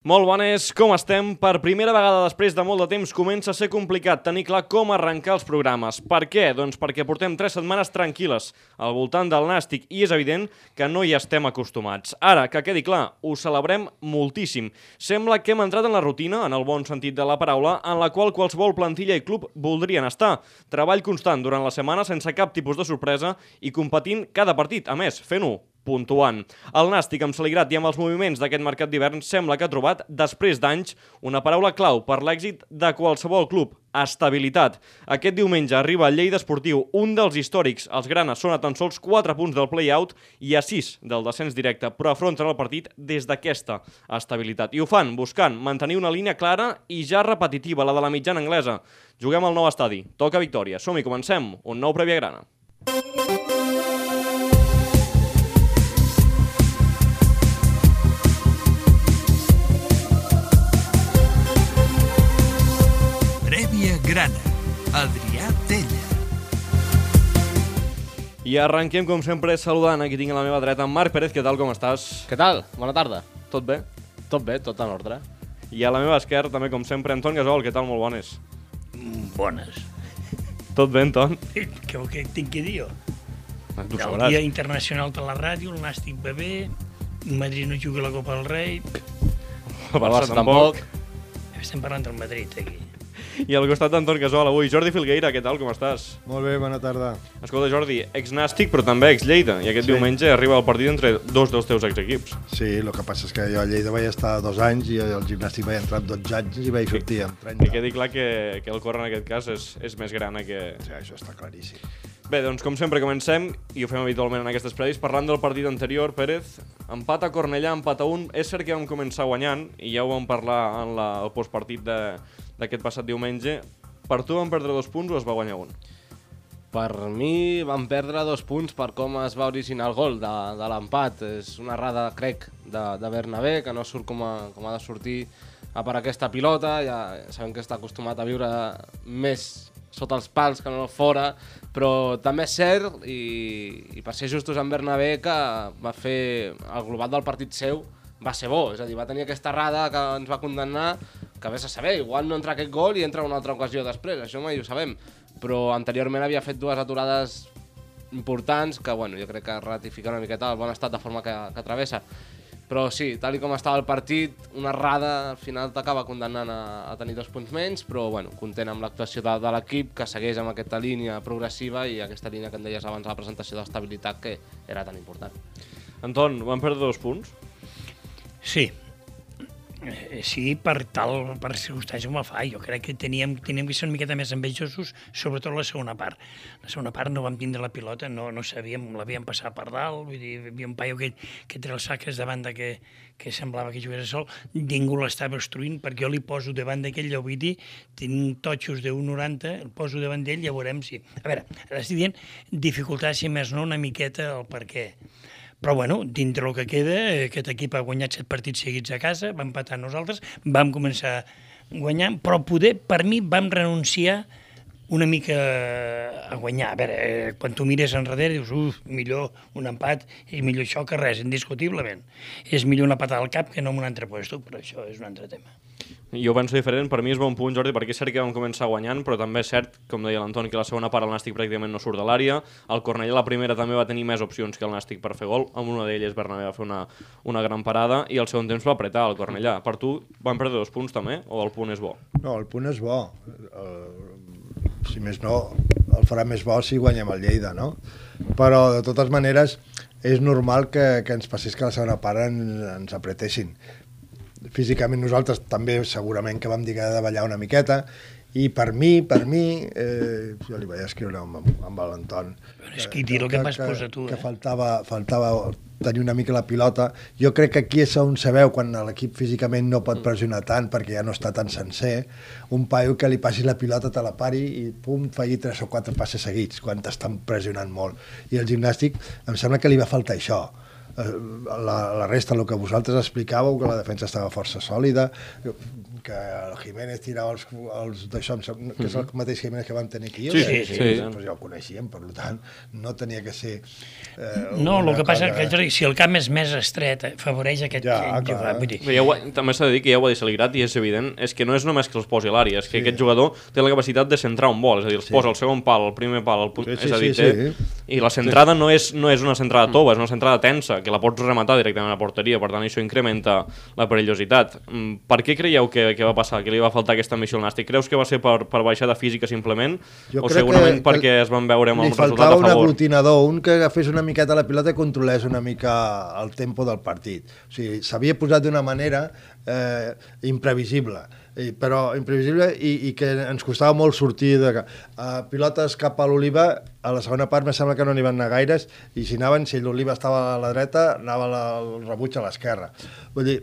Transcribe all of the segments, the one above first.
Molt bones, com estem? Per primera vegada després de molt de temps comença a ser complicat tenir clar com arrencar els programes. Per què? Doncs perquè portem tres setmanes tranquil·les al voltant del nàstic i és evident que no hi estem acostumats. Ara, que quedi clar, ho celebrem moltíssim. Sembla que hem entrat en la rutina, en el bon sentit de la paraula, en la qual qualsevol plantilla i club voldrien estar. Treball constant durant la setmana sense cap tipus de sorpresa i competint cada partit, a més, fent-ho puntuant. El Nàstic, amb Saligrat i amb els moviments d'aquest mercat d'hivern, sembla que ha trobat, després d'anys, una paraula clau per l'èxit de qualsevol club, estabilitat. Aquest diumenge arriba el Lleida Esportiu, un dels històrics. Els granes són a tan sols 4 punts del play-out i a 6 del descens directe, però afronten el partit des d'aquesta estabilitat. I ho fan buscant mantenir una línia clara i ja repetitiva, la de la mitjana anglesa. Juguem al nou estadi. Toca victòria. Som-hi, comencem. Un nou Prèvia Grana. Prèvia I arrenquem, com sempre, saludant. Aquí tinc a la meva dreta en Marc Pérez. Què tal, com estàs? Què tal? Bona tarda. Tot bé? Tot bé, tot en ordre. I a la meva esquerra, també, com sempre, Anton Gasol. Què tal? Molt bones. Bones. Tot bé, Anton? Què, què tinc que dir jo? Tu El sabràs. Dia Internacional de la Ràdio, el Nàstic va bé, Madrid no juga la Copa del Rei... El Barça tampoc. Estem parlant del Madrid, aquí. I al costat d'Anton Gasol, avui, Jordi Filgueira. Què tal, com estàs? Molt bé, bona tarda. Escolta, Jordi, ex-nàstic, però també ex-Lleida. I aquest Sí. diumenge arriba el partit entre dos dels teus ex-equips. Sí, el que passa és que jo a Lleida vaig estar dos anys i al gimnàstic vaig entrar amb 12 anys i vaig sortir amb 30. I quedi clar que, que el cor en aquest cas és, és més gran que... Sí, això està claríssim. Bé, doncs com sempre comencem, i ho fem habitualment en aquestes predis, parlant del partit anterior, Pérez, empat a Cornellà, empat a un. És cert que vam començar guanyant, i ja ho vam parlar en la, el postpartit de- d'aquest passat diumenge. Per tu van perdre dos punts o es va guanyar un? Per mi van perdre dos punts per com es va originar el gol de, de l'empat. És una errada, crec, de, de Bernabé, que no surt com, a, com ha de sortir a per aquesta pilota. Ja sabem que està acostumat a viure més sota els pals que no fora, però també és cert, i, i per ser justos amb Bernabé, que va fer el global del partit seu va ser bo, és a dir, va tenir aquesta errada que ens va condemnar, que vés a saber, igual no entra aquest gol i entra una altra ocasió després, això mai ho sabem, però anteriorment havia fet dues aturades importants que, bueno, jo crec que ratifica una miqueta el bon estat de forma que, que travessa. Però sí, tal i com estava el partit, una errada al final t'acaba condemnant a, a tenir dos punts menys, però bueno, content amb l'actuació de, de l'equip que segueix amb aquesta línia progressiva i aquesta línia que em deies abans a la presentació d'estabilitat que era tan important. Anton, van perdre dos punts? Sí. Eh, Sí, per tal, per circumstància com fa. Jo crec que teníem, teníem que ser una miqueta més envejosos, sobretot la segona part. La segona part no vam tindre la pilota, no, no sabíem, l'havíem passat per dalt, vull dir, hi havia un paio que, que treia els saques de que, que semblava que jugués sol, ningú l'estava obstruint, perquè jo li poso davant d'aquell, dir, tinc totxos de 1,90, el poso davant d'ell, ja veurem si... A veure, ara estic dient dificultar, si més no, una miqueta el per què. Però, bueno, dintre el que queda, aquest equip ha guanyat set partits seguits a casa, va empatar nosaltres, vam començar guanyant, però poder, per mi, vam renunciar una mica a guanyar. A veure, eh, quan tu mires enrere dius, uf, millor un empat i millor això que res, indiscutiblement. És millor una patada al cap que no en un altre puesto, però això és un altre tema. Jo penso diferent, per mi és bon punt, Jordi, perquè és cert que vam començar guanyant, però també és cert, com deia l'Anton, que la segona part el Nàstic pràcticament no surt de l'àrea. El Cornellà la primera també va tenir més opcions que el Nàstic per fer gol, amb una d'elles Bernabé va fer una, una gran parada i el segon temps va apretar el Cornellà. Per tu van perdre dos punts també, o el punt és bo? No, el punt és bo. El, si més no, el farà més bo si guanyem el Lleida, no? Però, de totes maneres, és normal que, que ens passés que la segona part en, ens apretessin. Físicament nosaltres també segurament que vam dir que de ballar una miqueta i per mi, per mi, eh, jo li vaig escriure amb, amb l'Anton Però és que dir el que em vas posar tu, que eh? faltava, faltava tenir una mica la pilota. Jo crec que aquí és on sabeu quan l'equip físicament no pot pressionar tant perquè ja no està tan sencer. Un paio que li passi la pilota, te la pari i pum, falli tres o quatre passes seguits quan t'estan pressionant molt. I el gimnàstic em sembla que li va faltar això. Eh, la, la resta, el que vosaltres explicàveu, que la defensa estava força sòlida, que el Jiménez tirava els, els d'això, que és el mateix Jiménez que vam tenir aquí. Sí, sí, sigui, sí. Doncs ja ho coneixíem, per tant, no tenia que ser... Eh, No, el que passa és que Jordi, si el camp és més estret, eh, afavoreix aquest Ja, jugar. Vull dir, Però ja ho, també s'ha de dir que ja ho ha dit Saligrat i és evident, és que no és només que els posi a l'àrea, és que sí. aquest jugador té la capacitat de centrar un vol, és a dir, els sí. posa el segon pal, el primer pal, el punt, Sí, sí, és a dir, sí, té... sí. I la centrada no, és, no és una centrada tova, és una centrada tensa, que la pots rematar directament a la porteria, per tant això incrementa la perillositat. Mm, Per què creieu que, que va passar, que li va faltar aquesta missió al Nàstic? Creus que va ser per, per baixada física simplement? Jo o crec segurament que- perquè es van veure amb li resultat faltava a un favor? aglutinador, un que agafés una miqueta la pilota i controlés una mica el tempo del partit. O sigui, s'havia posat d'una manera eh, imprevisible, i, però imprevisible i, i que ens costava molt sortir de... Uh, pilotes cap a l'Oliva, a la segona part me sembla que no n'hi van anar gaires, i si anaven, si l'Oliva estava a la dreta, anava la, el rebuig a l'esquerra. Vull dir,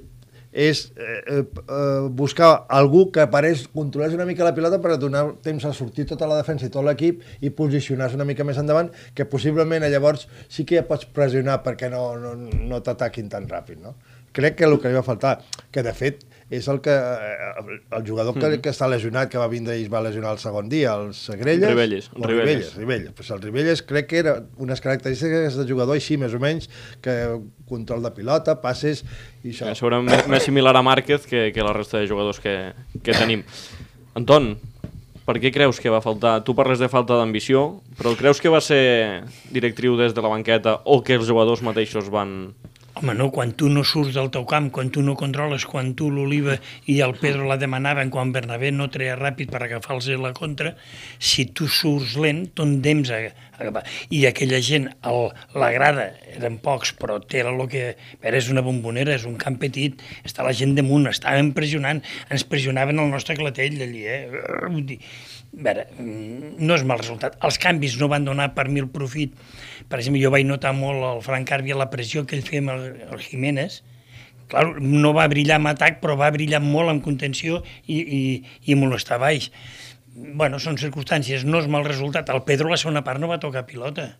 és eh, eh, eh, buscar algú que apareix, controlés una mica la pilota per donar temps a sortir tota la defensa i tot l'equip i posicionar-se una mica més endavant, que possiblement llavors sí que ja pots pressionar perquè no, no, no t'ataquin tan ràpid, no? Crec que el que li va faltar, que de fet és el que eh, el jugador que, que està lesionat, que va vindre i es va lesionar el segon dia, el Segrelles... Ribelles, o Ribelles. Ribelles, Ribelles. Pues el Ribelles crec que era unes característiques de jugador així, més o menys, que control de pilota, passes i això. Eh, segurament més, més similar a Márquez que, que la resta de jugadors que, que tenim. Anton, per què creus que va faltar? Tu parles de falta d'ambició, però creus que va ser directriu des de la banqueta o que els jugadors mateixos van... Home, no, quan tu no surts del teu camp, quan tu no controles, quan tu l'Oliva i el Pedro la demanaven, quan Bernabé no treia ràpid per agafar-los la contra, si tu surts lent, tendents a. I aquella gent, el, la grada, eren pocs, però té el que... Veure, és una bombonera, és un camp petit, està la gent damunt, estàvem pressionant, ens pressionaven el nostre clatell allí, eh? A veure, mm, no és mal resultat. Els canvis no van donar per mi el profit. Per exemple, jo vaig notar molt el Frank Carbia, la pressió que ell feia amb el, el Jiménez. Clar, no va brillar en atac, però va brillar molt en contenció i, i, i molestar baix. Bueno, són circumstàncies, no és mal resultat. El Pedro la segona part no va tocar pilota.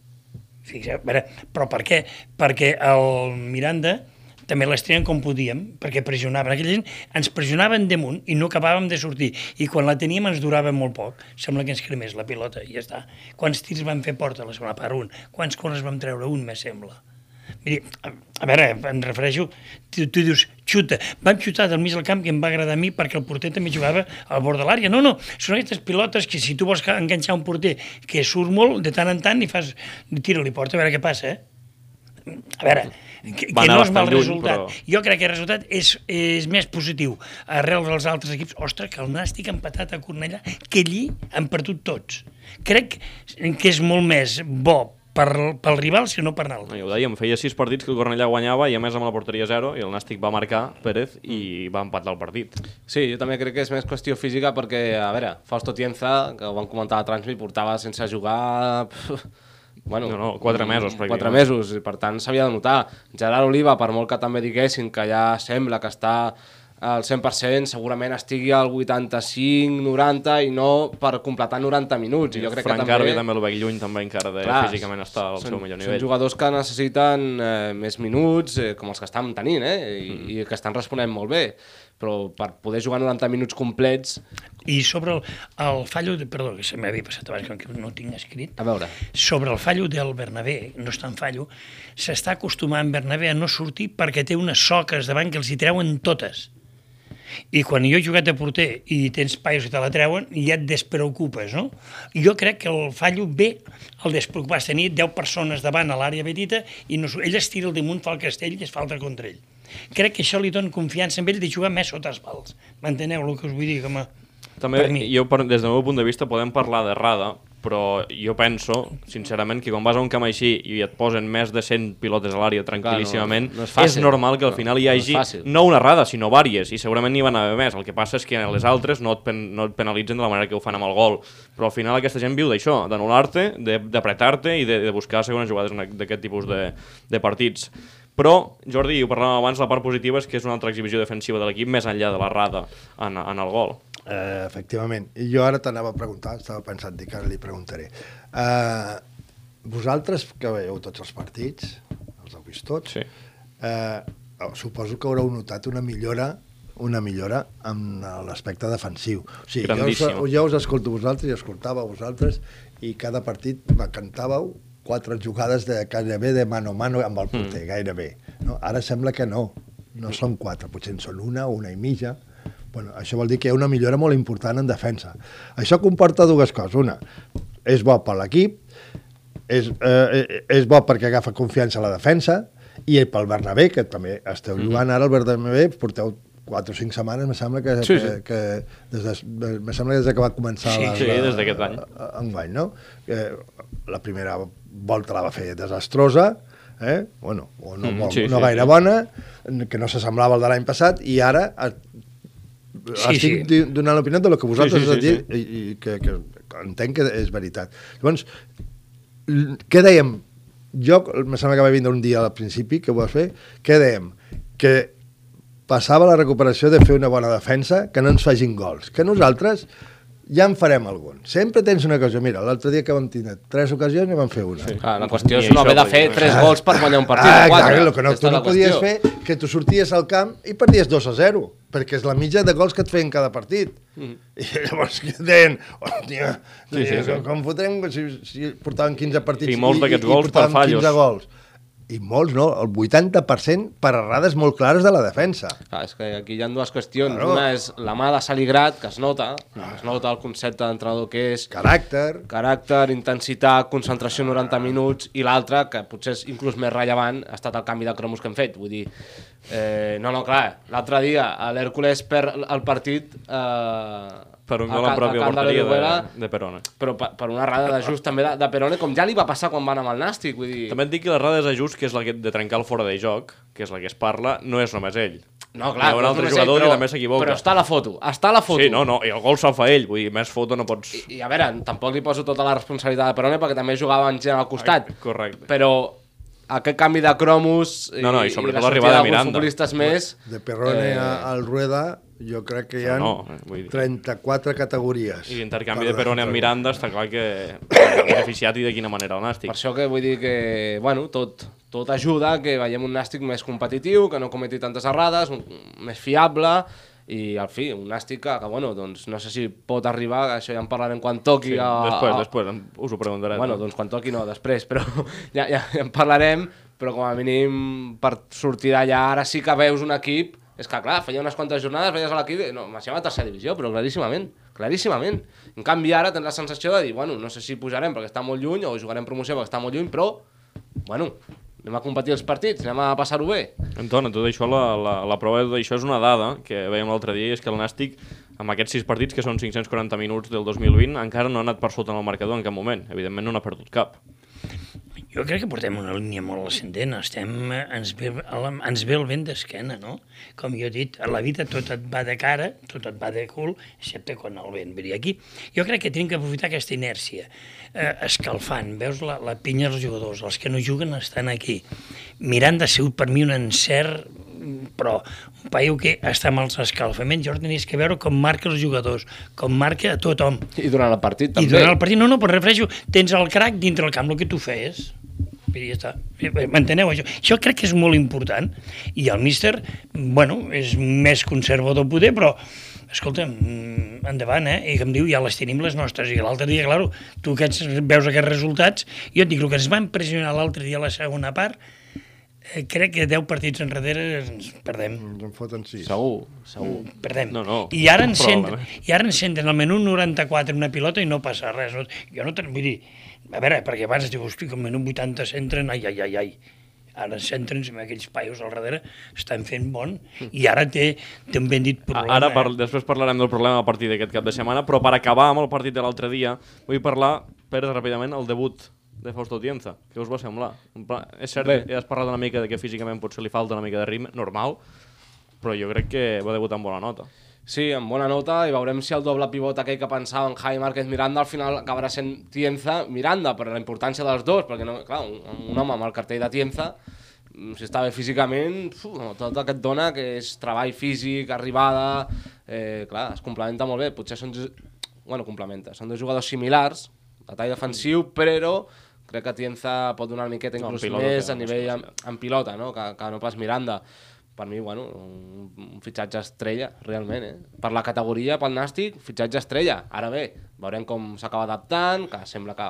Fixeu, veure, però per què? Perquè el Miranda també les treien com podíem, perquè pressionaven. Aquella gent ens pressionaven damunt i no acabàvem de sortir. I quan la teníem ens durava molt poc. Sembla que ens cremés la pilota i ja està. Quants tirs vam fer porta a la segona part? Un. Quants corners vam treure? Un, me sembla. Miri, a, a veure, em refereixo, tu, tu dius, xuta. Vam xutar del mig del camp que em va agradar a mi perquè el porter també jugava al bord de l'àrea. No, no, són aquestes pilotes que si tu vols enganxar un porter que surt molt, de tant en tant, i fas, tira-li porta, a veure què passa, eh? A veure, que, que no és mal lluny, resultat. però- Jo crec que el resultat és, és més positiu arrel dels altres equips. Ostres, que el Nàstic ha empatat a Cornellà, que allí han perdut tots. Crec que és molt més bo per, pel rival, si no per No, l'altre. ja ho dèiem, feia sis partits que el Cornellà guanyava i a més amb la porteria zero i el Nàstic va marcar Pérez i va empatar el partit. Sí, jo també crec que és més qüestió física perquè, a veure, Fausto Tienza, que ho van comentar a Transmit, portava sense jugar... Bueno, No, no, quatre mesos, Quatre mesos, i per tant s'havia de notar. Gerard Oliva, per molt que també diguessin que ja sembla que està al 100%, segurament estigui al 85-90 i no per completar 90 minuts. I jo crec Frank que també... També el veig lluny també encara de Clar, físicament estar al són, seu millor Són nivell. jugadors que necessiten eh, més minuts, eh, com els que estan tenint, eh, i, Mm. i que estan responent molt bé. Però per poder jugar 90 minuts complets... I sobre el, el fallo, de, perdó, que se m'havia passat abans, que no ho tinc escrit, A veure, sobre el fallo del Bernabé, no és tan fallo, s'està acostumant Bernabé a no sortir perquè té unes soques davant que els hi treuen totes. I quan jo he jugat de porter i tens paios que te la treuen, ja et despreocupes, no? I jo crec que el fallo ve el despreocupar. Tenir 10 persones davant a l'àrea petita i no, ell es tira al damunt, fa el castell i es falta contra ell. Crec que això li dona confiança amb ell de jugar més sota els pals. M'enteneu el que us vull dir? Com a... També, per mi. jo, per, des del meu punt de vista, podem parlar d'errada, però jo penso, sincerament, que quan vas a un camp així i et posen més de 100 pilotes a l'àrea tranquil·líssimament, no és fàcil. és normal que al No, final hi no hagi fàcil. no una errada, sinó vàries, i segurament n'hi van haver més. El que passa és que les altres no et, pen, no et penalitzen de la manera que ho fan amb el gol. Però al final aquesta gent viu d'això, d'anul·lar-te, d'apretar-te i de, de buscar segones jugades d'aquest tipus de, de partits. Però, Jordi, ho parlàvem abans, la part positiva és que és una altra exhibició defensiva de l'equip més enllà de l'errada en, en el gol. Eh, efectivament. Jo ara t'anava a preguntar, estava pensant dir que ara li preguntaré. Eh, vosaltres, que veieu tots els partits, els heu vist tots, Sí. eh, suposo que haureu notat una millora una millora en l'aspecte defensiu. O sigui, jo us, jo us escolto vosaltres i escoltava vosaltres i cada partit me cantàveu quatre jugades de gairebé de mano a mano amb el porter, mm. gairebé. No? Ara sembla que no, no són quatre, potser en són una, una i mitja. Bueno, això vol dir que hi ha una millora molt important en defensa. Això comporta dues coses. Una, és bo per l'equip, és, eh, és bo perquè agafa confiança a la defensa, i pel Bernabé, que també esteu jugant ara al Bernabé, porteu 4 o 5 setmanes, me sembla que, Sí, que, sí. que des de, me sembla que des de que va començar Sí, la, sí, la, des d'aquest any. enguany, no? Que la primera volta la va fer desastrosa, eh? bueno, o no, Mm, mm, sí, no sí, gaire sí. bona, que no s'assemblava al de l'any passat, i ara Sí, estic sí. donant l'opinió de lo que vosaltres Sí, sí, sí, sí, i, i que, que entenc que és veritat. Llavors, què dèiem? Jo, me sembla que va vindre un dia al principi que ho vas fer, què dèiem? Que passava la recuperació de fer una bona defensa, que no ens facin gols. Que nosaltres ja en farem algun. Sempre tens una ocasió. Mira, l'altre dia que vam tenir tres ocasions i vam fer una. Sí. Clar, la qüestió és no haver de fer tres gols per guanyar un partit Ah, o quatre. clar, el que no, tu no podies qüestió. fer que tu sorties al camp i perdies 2 a 0, perquè és la mitja de gols que et feien cada partit. Mm. I llavors que deien, hòstia, Sí, sí, sí. com fotrem si, si portaven 15 partits I molts d'aquests gols per portaven fallos. 15 gols. I molts, no? El 80% per errades molt clares de la defensa. Clar, és que aquí hi ha dues qüestions. Claro. Una és la mà de Saligrat, que es nota, es nota el concepte d'entrenador que és, Caràcter, caràcter, intensitat, concentració 90 minuts, i l'altre, que potser és inclús més rellevant, ha estat el canvi de cromos que hem fet. Vull dir, eh, no, no, clar, l'altre dia l'Hèrcules perd el partit... Eh, Per un a gol en pròpia a camp de porteria l'Orihuela, de, de Perona. però per, per una errada d'ajust també de, de Perone, com ja li va passar quan van amb el Nàstic, vull dir... També et dic que l'errada d'ajust, que és la que, de trencar el fora de joc, que és la que es parla, no és només ell. No, clar, Hi ha un no altre jugador ell, que també s'equivoca. Però està a la foto, està a la foto. Sí, no, no, i el gol se'l fa ell, vull dir, més foto no pots... I, I a veure, tampoc li poso tota la responsabilitat de Perone perquè també jugava amb gent al costat. Ai, correcte. Però aquest canvi de cromos No, no, i sobretot la l'arribada de sortida d'alguns futbolistes més... de Perrone Eh, eh... al Rueda, jo crec que hi ha No, eh, vull dir. 34 categories. I l'intercanvi de Perone amb. Miranda està clar que ha beneficiat i de quina manera el Nàstic. Per això que vull dir que, bueno, tot, tot ajuda que veiem un Nàstic més competitiu, que no cometi tantes errades, un, més fiable, i al fi, un Nàstic que, que, bueno, doncs no sé si pot arribar, això ja en parlarem quan toqui Sí, a, després, a, després, us ho preguntaré. Bueno, doncs quan toqui no, després, però ja, ja, ja en parlarem, però com a mínim per sortir d'allà ara sí que veus un equip, és que clar, feia unes quantes jornades, veies a l'equip, no, marxem a tercera divisió, però claríssimament, claríssimament. En canvi ara tens la sensació de dir, bueno, no sé si pujarem perquè està molt lluny, o jugarem promoció perquè està molt lluny, però, bueno, anem a competir els partits, anem a passar-ho bé. Antona, tot això, la, la, la prova d'això és una dada que veiem l'altre dia, és que el Nàstic, amb aquests sis partits, que són 540 minuts del 2020, encara no ha anat per sota en el marcador en cap moment. Evidentment no n'ha perdut cap. Jo crec que portem una línia molt ascendent, estem, eh, ens, ve, ens ve el vent d'esquena, no? Com jo he dit, a la vida tot et va de cara, tot et va de cul, excepte quan el vent ve aquí. Jo crec que tenim que aprofitar aquesta inèrcia, eh, escalfant, veus la, la pinya dels jugadors, els que no juguen estan aquí. Mirant de sigut per mi un encert però un paio que està amb els escalfaments, llavors tenies que veure com marca els jugadors, com marca a tothom. I durant el partit I també. durant el partit, no, no, però refereixo, tens el crack dintre el camp, el que tu feies. I ja està. M'enteneu, això? Això crec que és molt important. I el míster, bueno, és més conservador poder, però escolta'm, mm, endavant, eh? I que em diu, ja les tenim les nostres. I l'altre dia, claro, tu aquests, veus aquests resultats, jo et dic, el que ens va impressionar l'altre dia a la segona part, eh, crec que 10 partits enrere ens perdem. Ens en foten 6. Segur, segur. Perdem. No, no, I ara ens probablement. i ara ens centren al menú 94 una pilota i no passa res. Jo no te'n vull dir, a veure, perquè abans dius, hosti, que al menú 80 centren, ai, ai, ai, ai. Ara ens centren, amb aquells paios al darrere, estan fent bon, i ara té, té un ben dit problema. Ara eh? després parlarem del problema del partit d'aquest cap de setmana, però per acabar amb el partit de l'altre dia, vull parlar, Pere, ràpidament, el debut de Fausto Tienza. Què us va semblar? En pla, és cert, Bé. ja has parlat una mica de que físicament potser li falta una mica de ritme, normal, però jo crec que va debutar amb bona nota. Sí, amb bona nota, i veurem si el doble pivot aquell que pensava en Javi Márquez Miranda al final acabarà sent Tienza Miranda, per la importància dels dos, perquè no, clar, un, un home amb el cartell de Tienza, mm, si està bé físicament, fu, tot el que et dona, que és treball físic, arribada, eh, clar, es complementa molt bé, potser són, bueno, complementa, són dos jugadors similars, de tall defensiu, però crec que Tienza pot donar una miqueta No, inclús pilota més a nivell en, en pilota, no? que, que no pas Miranda. Per mi, bueno, un, un fitxatge estrella, realment, eh? Per la categoria, pel Nàstic, fitxatge estrella. Ara bé, veurem com s'acaba adaptant, que sembla que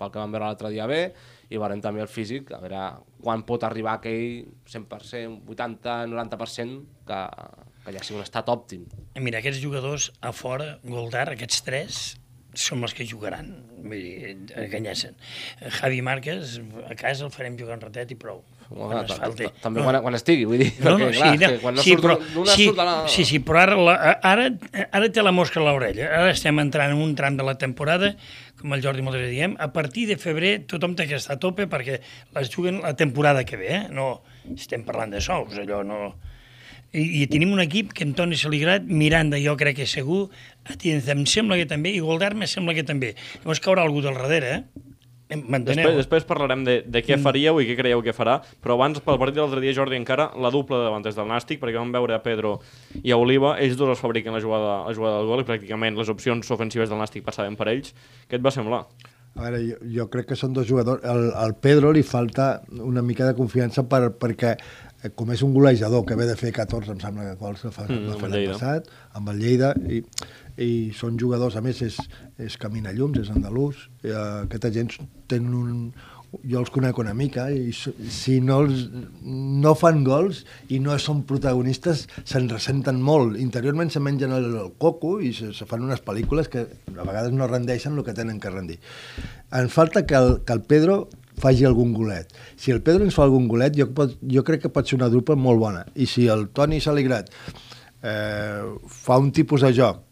pel que vam veure l'altre dia bé, i veurem també el físic, a veure quan pot arribar aquell 100%, 80-90% que, que ja sigui un estat òptim. Mira, aquests jugadors a fora, Goldar, aquests tres, som els que jugaran, vull dir, enganyessen. Javi Márquez, a casa el farem jugar un ratet i prou. Bueno, ta- També quan, quan estigui, vull dir, No, no, perquè, sí, clar, no, que quan no sí, surt però, d'una sí, surt la... sí, sí, però ara, la, ara, ara té la mosca a l'orella. Ara estem entrant en un tram de la temporada, com el Jordi Moldre diem, a partir de febrer tothom té que estar a tope perquè les juguen la temporada que ve, eh? No estem parlant de sous, allò no... I, i tenim un equip que Antoni Saligrat, Miranda jo crec que segur, Atienza em sembla que també, i Goldar me sembla que també. Llavors caurà algú del darrere, eh? Després, després parlarem de, de què faríeu i què creieu que farà, però abans, pel partit de l'altre dia, Jordi, encara la dupla de davanters del Nàstic, perquè vam veure a Pedro i a Oliva, ells dos els fabriquen la jugada, la jugada del gol i pràcticament les opcions ofensives del Nàstic passaven per ells. Què et va semblar? A veure, jo, jo crec que són dos jugadors. Al, al Pedro li falta una mica de confiança per, perquè eh, com és un golejador que ve de fer 14, em sembla que que fa, Mm, va amb fer el l'any passat, amb el Lleida, i, i són jugadors, a més, és, és caminallums, és andalús, i, eh, aquesta gent tenen un, jo els conec una mica i si no, els, no fan gols i no són protagonistes se'n ressenten molt interiorment se mengen el, el coco i se, se fan unes pel·lícules que a vegades no rendeixen el que tenen que rendir en falta que el, que el Pedro faci algun golet. Si el Pedro ens fa algun golet, jo, pot, jo crec que pot ser una dupla molt bona. I si el Toni Saligrat eh, fa un tipus de joc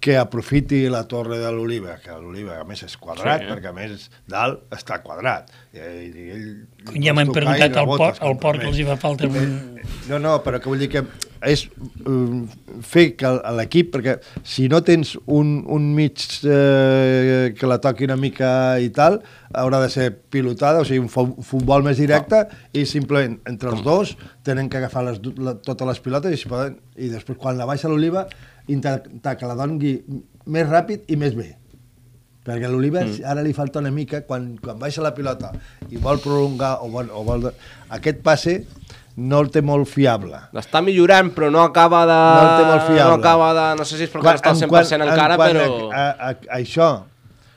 que aprofiti la torre de l'Oliva, que l'Oliva a més és quadrat, Sí, eh? perquè a més dalt està quadrat. I, i ell Ja m'han preguntat al port, al port que els hi va falta un... no, no, però que vull dir que és um, fer que el- l'equip, perquè si no tens un, un mig eh, que la toqui una mica i tal, haurà de ser pilotada, o sigui, un fu- futbol més directe i simplement entre els dos tenen que agafar les, la, totes les pilotes i, si poden, i després quan la baixa l'Oliva intentar que la doni més ràpid i més bé perquè l'Oliva mm. ara li falta una mica quan, quan baixa la pilota i vol prolongar o vol, o vol... aquest passe no el té molt fiable L'està millorant, però no acaba de... no el té molt fiable No acaba de... No sé si és perquè està al en 100% encara, en quant però... a, a, a, això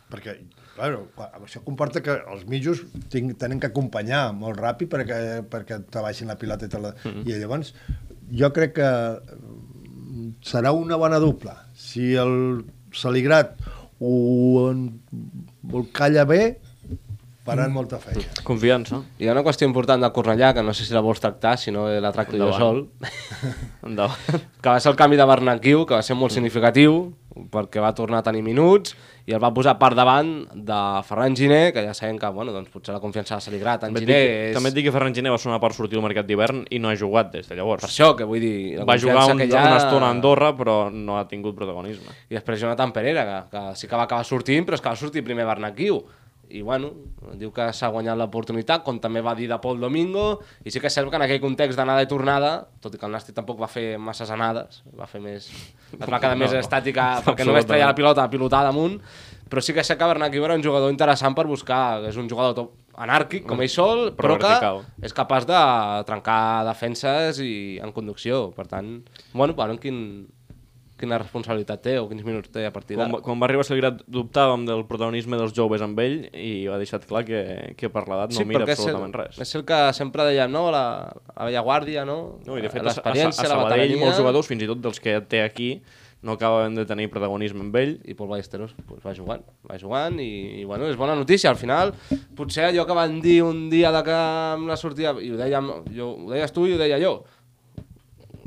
perquè Claro, això comporta que els mitjos tinc, tenen que acompanyar molt ràpid perquè, perquè te baixin la pilota i, te la... Mm-hmm. i llavors jo crec que mm, serà una bona dupla. Si el Saligrat ho, ho calla bé faran molta feina Confiança. Hi ha una qüestió important de Cornellà, que no sé si la vols tractar, si no la tracto jo sol, Endavant. Endavant. que va ser el canvi de Bernanquiu, que va ser molt significatiu, perquè va tornar a tenir minuts, i el va posar per davant de Ferran Giner, que ja sabem que, bueno, doncs potser la confiança de Saligrat en També et, Giner dic, és... també et dic que Ferran Giner va sonar per sortir al mercat d'hivern i no ha jugat des de llavors. Per això, que vull dir... La va jugar un, que ha... una estona a Andorra, però no ha tingut protagonisme. I després Jonathan Pereira, que, que sí que va acabar sortint, però és que va sortir primer Bernanquiu. I bueno, diu que s'ha guanyat l'oportunitat, com també va dir de Pol Domingo, i sí que és cert que en aquell context d'anada i tornada, tot i que el Nàstic tampoc va fer masses anades, va fer més... es va quedar No, més no. estàtica perquè només treia la pilota a pilotar damunt, però sí que cert que Bernanquiu era un jugador interessant per buscar, és un jugador top anàrquic, com ell sol, Però però, vertical. que és capaç de trencar defenses i en conducció. Per tant, bueno, veurem quin, quina responsabilitat té o quins minuts té a partir Quan, d'ara. va- quan va arribar a Salgrat dubtàvem del protagonisme dels joves amb ell i ha deixat clar que, que per l'edat no mira perquè és el- absolutament res. És el que sempre dèiem, no? La, la vella guàrdia, no? No, i de fet, a, a, a l'experiència, la Sabadell veterania... molts jugadors, fins i tot dels que té aquí, no acaben de tenir protagonisme amb ell. I Pol Ballesteros pues, va jugant, va jugant i, i bueno, és bona notícia. Al final, potser allò que van dir un dia de que amb la sortida, i ho, dèiem, jo, ho deies tu i ho deia jo,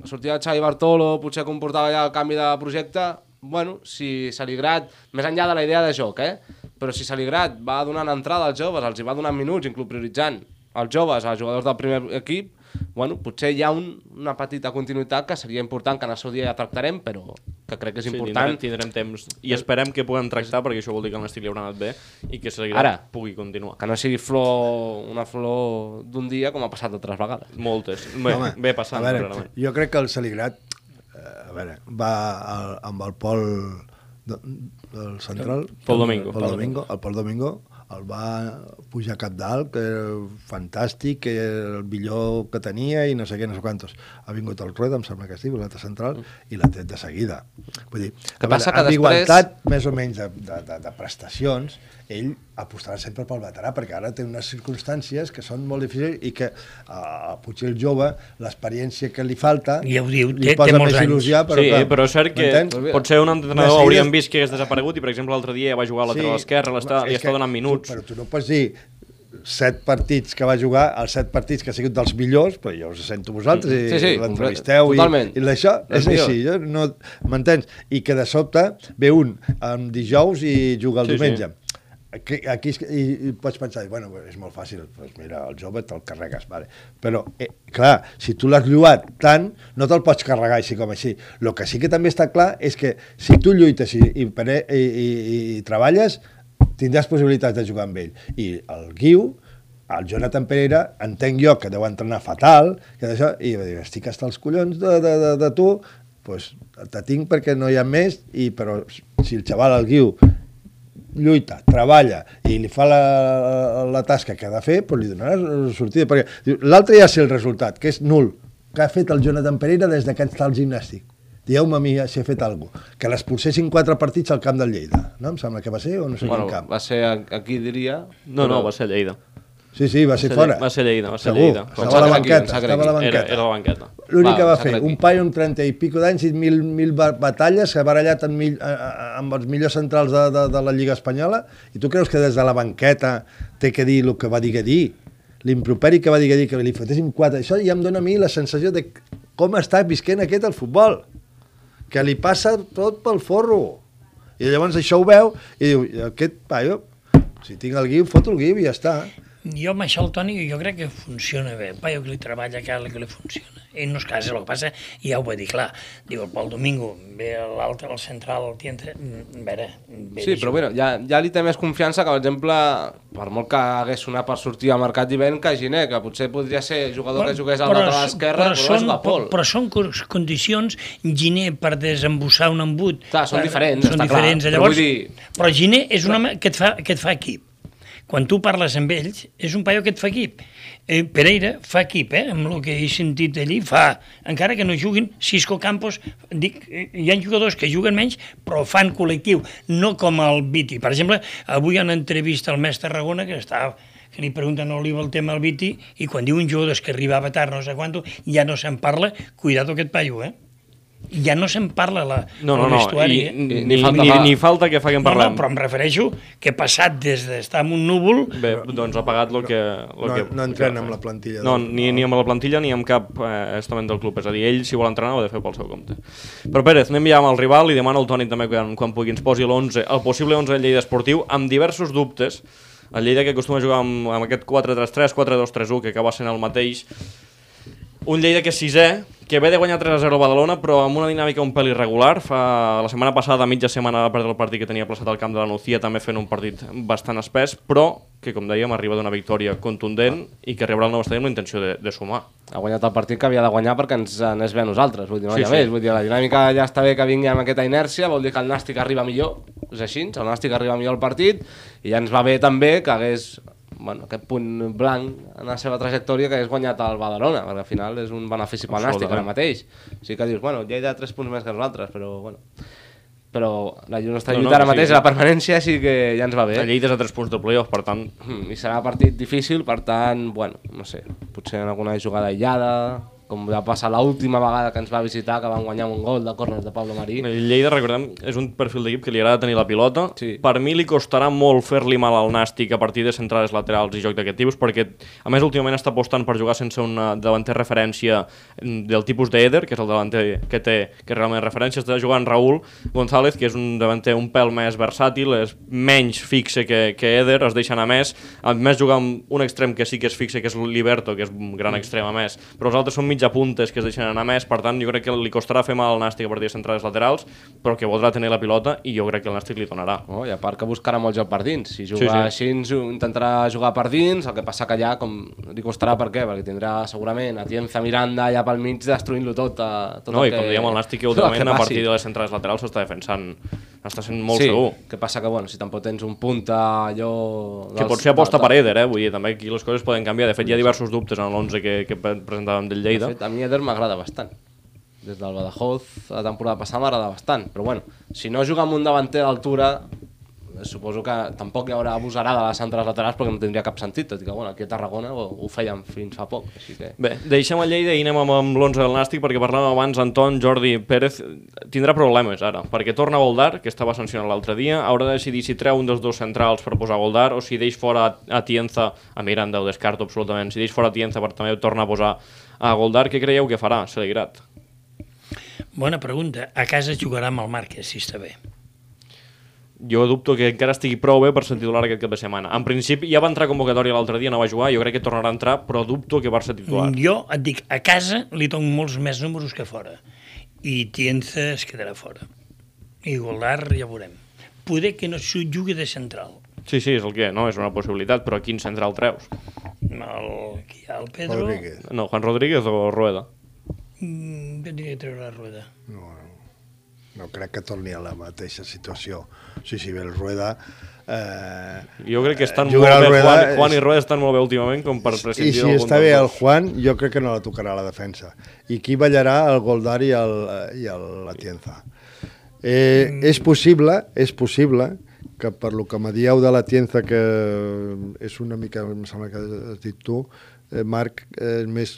la sortida de Xavi Bartolo potser comportava ja el canvi de projecte, bueno, si Saligrat, més enllà de la idea de joc, eh? però si Saligrat va donant entrada als joves, els hi va donant minuts, inclús prioritzant els joves, als jugadors del primer equip, bueno, potser hi ha un, una petita continuïtat que seria important, que en el seu dia ja tractarem, però que crec que és Sí, important. tindrem, tindrem temps i esperem que puguem tractar perquè això vol dir que el Nàstic li haurà anat bé i que Salgrat Ara. pugui continuar. que no sigui flor, una flor d'un dia com ha passat altres vegades. Moltes. Bé, Home, bé passant, a veure, clarament. jo crec que el Saligrat eh, a veure, va al, amb el Pol de, del central Pol Domingo. Pol Domingo, el Pol Domingo el va pujar cap dalt, que era fantàstic, que era el millor que tenia i no sé què, no sé quantos. Ha vingut el Rueda, em sembla que es diu, l'altre central, i l'ha tret de seguida. Vull dir, Que a passa veure, que amb després- igualtat més o menys de, de, de, de prestacions, ell apostarà sempre pel veterà, perquè ara té unes circumstàncies que són molt difícils i que a potser el jove, l'experiència que li falta, Ja ho diu, li té- posa té molts més anys. il·lusió, però, sí, clar, però és cert que potser un entrenador seguida- hauríem vist que hagués desaparegut i, per exemple, l'altre dia va jugar a lateral l'està, home, li està que donant minuts. Tu, però tu no pots dir set partits que va jugar, els set partits que ha sigut dels millors, però jo us sento vosaltres Sí, i sí, l'entrevisteu i, i d'això és així, jo no, m'entens? I que de sobte ve un en dijous i juga el Sí, sí. Aquí, aquí i, i pots pensar, bueno, és molt fàcil, doncs mira, el jove te'l carregues, vale. però, eh, clar, si tu l'has lluat tant, no te'l pots carregar així com així. El que sí que també està clar és que si tu lluites i, i, i, i, i treballes, tindràs possibilitats de jugar amb ell. I el Guiu, el Jonathan Pereira, entenc jo que deu entrenar fatal, que d'això, i va dir, estic hasta els collons de, de, de, de tu, pues, te tinc perquè no hi ha més, i, però si el xaval, el Guiu, lluita, treballa i li fa la, la tasca que ha de fer, doncs li donaràs sortida. Perquè l'altre ja sé el resultat, que és nul, que ha fet el Jonathan Pereira des que està al gimnàstic. Dieu-me a mi si he fet alguna cosa. Que l'expulsessin quatre partits al camp del Lleida. No? Em sembla que va ser, o no sé Bueno, quin camp. va ser a- aquí, diria... No, no, però- va ser Lleida. Sí, sí, va ser Va ser fora. Va ser Lleida, va ser Segur. Lleida. Estava Sacre a la aquí, banqueta, Sacre estava a la aquí. Era, banqueta. era la banqueta. L'únic que va fer, aquí. un paio amb 30 i pico d'anys i mil, mil ba- batalles, que ha barallat amb, mil, amb els millors centrals de, de, de la Lliga Espanyola, i tu creus que des de la banqueta té que dir el que va dir que dir? L'improperi que va dir que dir, que li fotéssim quatre. Això ja em dona a mi la sensació de com està visquent aquest el futbol, que li passa tot pel forro. I llavors això ho veu i diu, "I aquest paio, si tinc el guiu, foto el guiu i ja està. Jo amb això el Toni jo crec que funciona bé. Un paio que li treballa a casa que li funciona. Ell no es casa, el que passa, i ja ho va dir clar. Diu, el Pol Domingo, ve l'altre, el central, el tiente... mm, A veure, ve Sí, però bueno, ja, ja li té més confiança que, per exemple, per molt que hagués sonat per sortir al mercat d'hivern, que Giné, que potser podria ser jugador que jugués al Però lateral esquerre, però, però són, Pol. Però són condicions, Giner per desembussar un embut. Clar, són per- diferents, Són està clar, diferents. però Llavors, vull dir- Però Giner és un home que et, fa, que et fa equip. Quan tu parles amb ells, és un paio que et fa equip. Eh, Pereira fa equip, eh? amb el que he sentit allí, fa, encara que no juguin, Cisco Campos, dic, eh, hi ha jugadors que juguen menys, però fan col·lectiu, no com el Viti. Per exemple, avui en entrevista al mestre Tarragona, que està que li pregunten a Oliva el tema al Viti, i quan diuen jugadors que arribava tard, no sé quanto, ja no se'n parla, cuidado aquest paio, eh? Ja no se'n parla la, No, no, no, i, eh? ni, Ni ni, falta ni, ni falta que fa que en No, no, però em refereixo que passat des d'estar en un núvol Bé, doncs ha pagat el que... El No, que no entrena amb la plantilla. No, del- ni, ni amb la plantilla ni amb cap eh, estament del club. És a dir, ell, si vol entrenar, ho ha de fer pel seu compte. Però Pérez, anem ja amb el rival i demano al Toni també quan, quan pugui ens posi l'11, el possible 11 del Lleida Esportiu, amb diversos dubtes. El Lleida que acostuma a jugar amb, amb aquest 4-3-3, 4-2-3-1, que acaba sent el mateix. Un Lleida que és sisè, que ve de guanyar 3-0 a Badalona, però amb una dinàmica un pèl irregular. Fa la setmana passada, a mitja setmana, va perdre el partit que tenia plaçat al camp de la Nucía, també fent un partit bastant espès, però que, com dèiem, arriba d'una victòria contundent i que rebrà el nou estadi amb la intenció de, de sumar. Ha guanyat el partit que havia de guanyar perquè ens anés bé a nosaltres, vull dir, no Sí, ha sí. més, vull dir, la dinàmica ja està bé que vingui amb aquesta inèrcia, vol dir que el Nàstic arriba millor, és així, el Nàstic arriba millor al partit, i ja ens va bé també que hagués bueno, aquest punt blanc en la seva trajectòria que hagués guanyat el Badalona, perquè al final és un benefici pel Nàstic ara mateix. Sí que dius, bueno, ja hi ha 3 punts més que nosaltres, però bueno... Però la nostra No, no, lluita ara sí, mateix, sí. la permanència, sí que ja ens va bé. El Lleida és a 3 punts de playoff, per tant, Mm, I serà partit difícil, per tant, bueno, no sé, potser en alguna jugada aïllada, com va passar l'última vegada que ens va visitar, que van guanyar un gol de córner de Pablo Marí. el Lleida, recordem, és un perfil d'equip que li agrada tenir la pilota. Sí. Per mi li costarà molt fer-li mal al Nàstic a partir de centrades laterals i joc d'aquest tipus, perquè, a més, últimament està apostant per jugar sense un eh, davanter referència mm, del tipus d'Eder, que és el davanter que té, que realment referència, està jugant Raúl González, que és un davanter un pèl més versàtil, és menys fixe que, que Eder, es deixa anar més, a més jugar amb un extrem que sí que és fixe, que és l'Iberto, que és un gran extrem a més, però els altres són mitja puntes que es deixen anar més, per tant jo crec que li costarà fer mal al Nàstic a partir de centrades laterals, però que voldrà tenir la pilota i jo crec que el Nàstic li donarà. Oh, I a part que buscarà molt joc per dins. Si juga sí. sí, així, intentarà jugar per dins, el que passa que allà com, li costarà per què? Perquè tindrà segurament Atienza Miranda allà pel mig destruint-lo tot. eh, tot No, el i com dèiem, el Nàstic que últimament a partir de les centrades laterals s'està defensant està sent molt sí, segur. que passa que, bueno, si tampoc tens un punta allò... Que pot ser aposta per Eder, eh? Vull dir, també aquí les coses poden canviar. De fet, hi ha diversos dubtes en l'11 que, que pre- presentàvem del De Lleida. Fet, a mi Eder m'agrada bastant. Des del Badajoz, la temporada passada m'agrada bastant. Però bueno, si no juga amb un davanter d'altura, suposo que tampoc hi haurà abusarà de les centrals laterals perquè no tindria cap sentit, tot i que bueno, aquí a Tarragona ho, ho feien fins fa poc. Així que... Bé, deixem el Lleida i anem amb, amb l'11 del Nàstic perquè parlàvem abans, Anton, Jordi Pérez tindrà problemes ara, perquè torna Goldar, que estava sancionat l'altre dia, haurà de decidir si treu un dels dos centrals per posar Goldar o si deix fora a, a Tienza, a Miranda ho descarto absolutament, si deix fora a Tienza per també tornar a posar a Goldar, què creieu que farà, Celigrat? Bona pregunta. A casa jugarà amb el Marquès, si està bé. Jo dubto que encara estigui prou bé per ser titular aquest cap de setmana. En principi ja va entrar convocatòria l'altre dia, no va jugar, jo crec que tornarà a entrar, però dubto que va ser titular. Mm, Jo et dic, a casa li dono molts més números que fora. I Tienza es quedarà fora. I Goldar ja veurem. Poder que no s'ho jugui de central. Sí, sí, és el que, no? És una possibilitat, però quin central treus? El, aquí hi ha el Pedro... Rodríguez. No, Juan Rodríguez o Rueda? Mm, tindria que treure la rueda. No, no, no crec que torni a la mateixa situació. Sí, sí, bé, el Rueda... Eh, Jo crec que estan Eh, molt bé, Rueda Juan, Juan i Rueda estan molt bé últimament com per I prescindir si d'algun està bé el. Juan, jo crec que no la tocarà la defensa. I qui ballarà el Goldar i el, i el Atienza. Eh, Mm. és possible, és possible que per lo que me dieu de l'Atienza, que és una mica, em sembla que has dit tu, eh, Marc, eh, més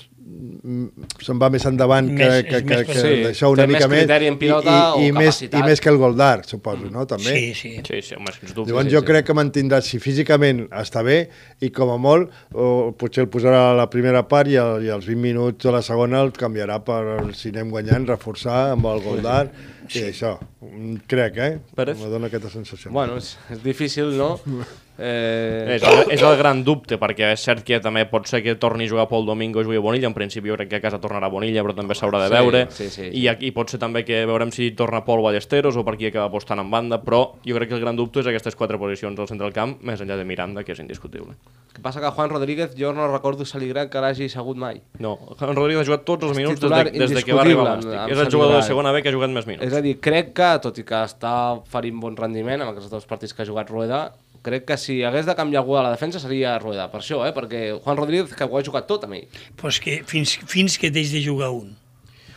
se'n va més endavant que, Més- que, que, més que Sí, d'això una té més mica més en pilota i, i, o i, més, i més que el Goldar, suposo, no? També. Sí, sí. Sí, sí, home, sens dubte. Llavors sí, jo sí. crec que mantindrà, si físicament està bé, i com a molt, o potser el posarà a la primera part i, el, i els 20 minuts de la segona el canviarà per, si anem guanyant, reforçar amb el Goldar i això. Crec, eh? Pérez? Me dona aquesta sensació. Bueno, és, és difícil, no? Eh, És el, és el gran dubte, perquè és cert que també pot ser que torni a jugar Pol Domingo i jugui a Bonilla, en principi jo crec que a casa tornarà a Bonilla, però també s'haurà de Sí, veure, sí, sí, sí. i aquí pot ser també que veurem si torna Pol Ballesteros o per aquí acaba apostant en banda, però jo crec que el gran dubte és aquestes quatre posicions al centre del camp, més enllà de Miranda, que és indiscutible. Que passa que Juan Rodríguez jo no recordo Saligran que l'hagi segut mai. No, Juan Rodríguez ha jugat tots els minuts des de, des de que va arribar a l'Àstic. És el jugador de segona B que ha jugat més minuts. És a dir, crec que, tot i que està oferint bon rendiment amb aquests dos partits que ha jugat Rueda, crec que si hagués de canviar algú a la defensa seria Rueda, per això, eh? perquè Juan Rodríguez que ho ha jugat tot amb ell. Però és que fins, fins que deix de jugar un.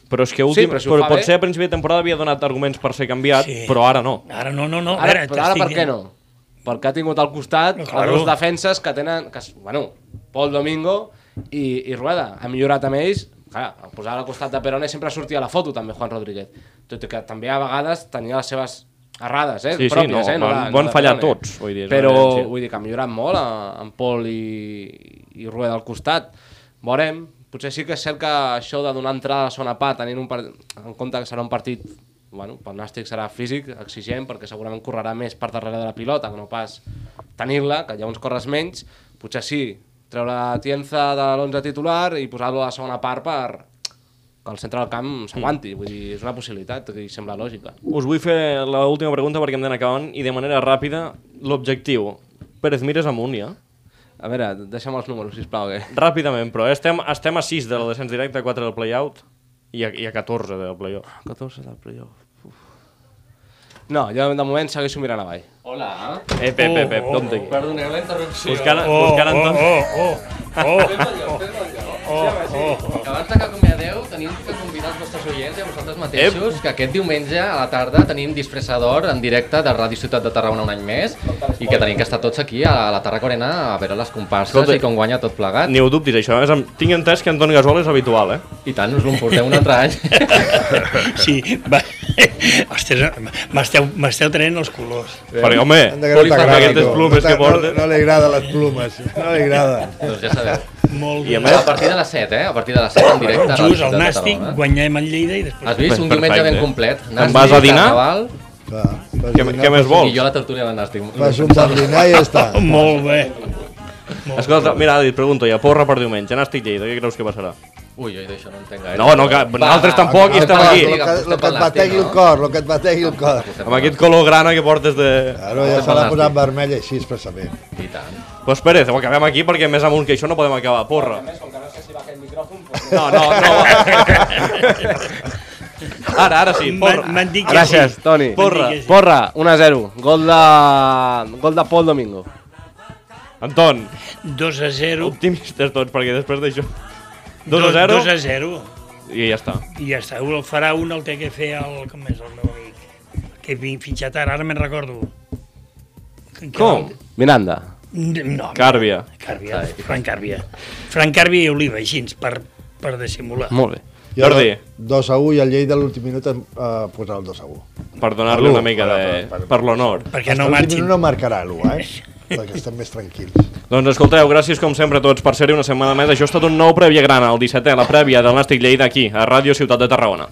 Però és que últim, però si però fa pot bé- ser a principi de temporada havia donat arguments per ser canviat, Sí. però ara no. Ara no, no, no. Ara, veure, però ara per què no? Perquè ha tingut al costat No, no, claro. els dos defenses que tenen, que, bueno, Pol Domingo i, i Rueda. Ha millorat amb ells, clar, al posar al costat de Perone sempre sortia a la foto també Juan Rodríguez. Tot i que també a vegades tenia les seves errades, eh? Sí, sí, pròpies, no, eh? van- de- van fallar Perone. tots, vull dir, Però, vull dir que ha millorat molt a, en Pol i, i Rueda al costat. Veurem, potser sí que és cert que això de donar entrada a la segona part, tenint un part... en compte que serà un partit bueno, pel Nàstic serà físic, exigent, perquè segurament correrà més per darrere de la pilota que no pas tenir-la, que llavors corres menys, potser sí, treure la Tienza de l'11 titular i posar-lo a la segona part per que el centre del camp s'aguanti, vull dir, és una possibilitat que sembla lògica. Us vull fer l'última pregunta perquè hem d'anar acabant i de manera ràpida, l'objectiu. Pérez, mires amunt ja? A veure, deixa'm els números, sisplau, que... Ràpidament, però estem, estem a 6 del descens directe, 4 del play-out i, a, i a 14 del play-off. 14 del playoff. No, jo de moment segueixo mirant avall. Hola. Eh, Pep, Pep, Pep, com t'hi? Perdoneu la interrupció. Buscant, Oh, buscant oh, Anton... oh, oh, oh, oh, oh. Que abans de que acomiadeu tenim que convidar els vostres oients i a vosaltres mateixos que aquest diumenge a la tarda tenim disfressador en directe de Ràdio Ciutat de Tarragona un any més i que tenim que estar tots aquí a la Tarraco Arena a veure les comparses Escolta, i com guanya tot plegat. Ni ho dubtis, això. És, amb- tinc entès que Anton Gasol és habitual, eh? I tant, us l'emporteu un altre any. Sí, va. Ostres, m'esteu traient els colors. Perquè, home, no aquestes plumes no, que no, portes... no li agrada les plumes, no li agrada. doncs ja sabeu. Molt I a bé. més- A partir de les 7, eh? A partir de les 7 en directe Just al de Nàstic, guanyem el Lleida i després... Has vist? Un diumenge ben complet. Te'n vas a dinar? Carnaval, Va, vas Què, dinar, què més I vols? jo a la tertúlia del Nàstic. Fas un bon dinar i ja està. Molt bé. Escolta, mira, Adi, et pregunto ja, porra per diumenge, Nàstic Lleida, què creus que passarà? Ui, jo d'això no entenc gaire. No, no, que nosaltres tampoc i va, estem va, aquí. va, Lo que, lo que et bategui el cor, lo que et bategui el cor. Amb aquest color grana que portes de... Claro, ja se l'ha posat vermell així expressament. I tant. Pues Pérez, ho acabem aquí perquè més amunt que això no podem acabar. Porra. Com que no sé si va aquest micròfon, No, no, no. Ara, ara sí, porra. M'han- dit que Gràcies, sí. Toni. Porra. Porra, 1-0. Gol de... Gol de Pol Domingo. Anton, 2 a 0. optimistes tots, perquè després d'això... 2 a 0 2 a 0. i ja està. I ja està. El farà un, el té que fer el... Com és el meu amic? Que he fitxat ara, ara me'n recordo. Que- que- Com? Miranda. No. Càrbia. Càrbia, Frank Càrbia. Frank Càrbia i Oliva, així, per, per dissimular. Molt bé. I ara, Jordi. 2 a 1 i el Lleida a l'últim minut uh, posarà el 2 a 1. Per donar-li una mica de... per l'honor. Perquè no marxin. no marcarà l'1, eh? perquè estem més tranquils. Doncs escolteu, gràcies com sempre a tots per ser-hi una setmana més. Això ha estat un nou Prèvia Grana, el 17è, la prèvia del Nàstic Lleida aquí, a Ràdio Ciutat de Tarragona.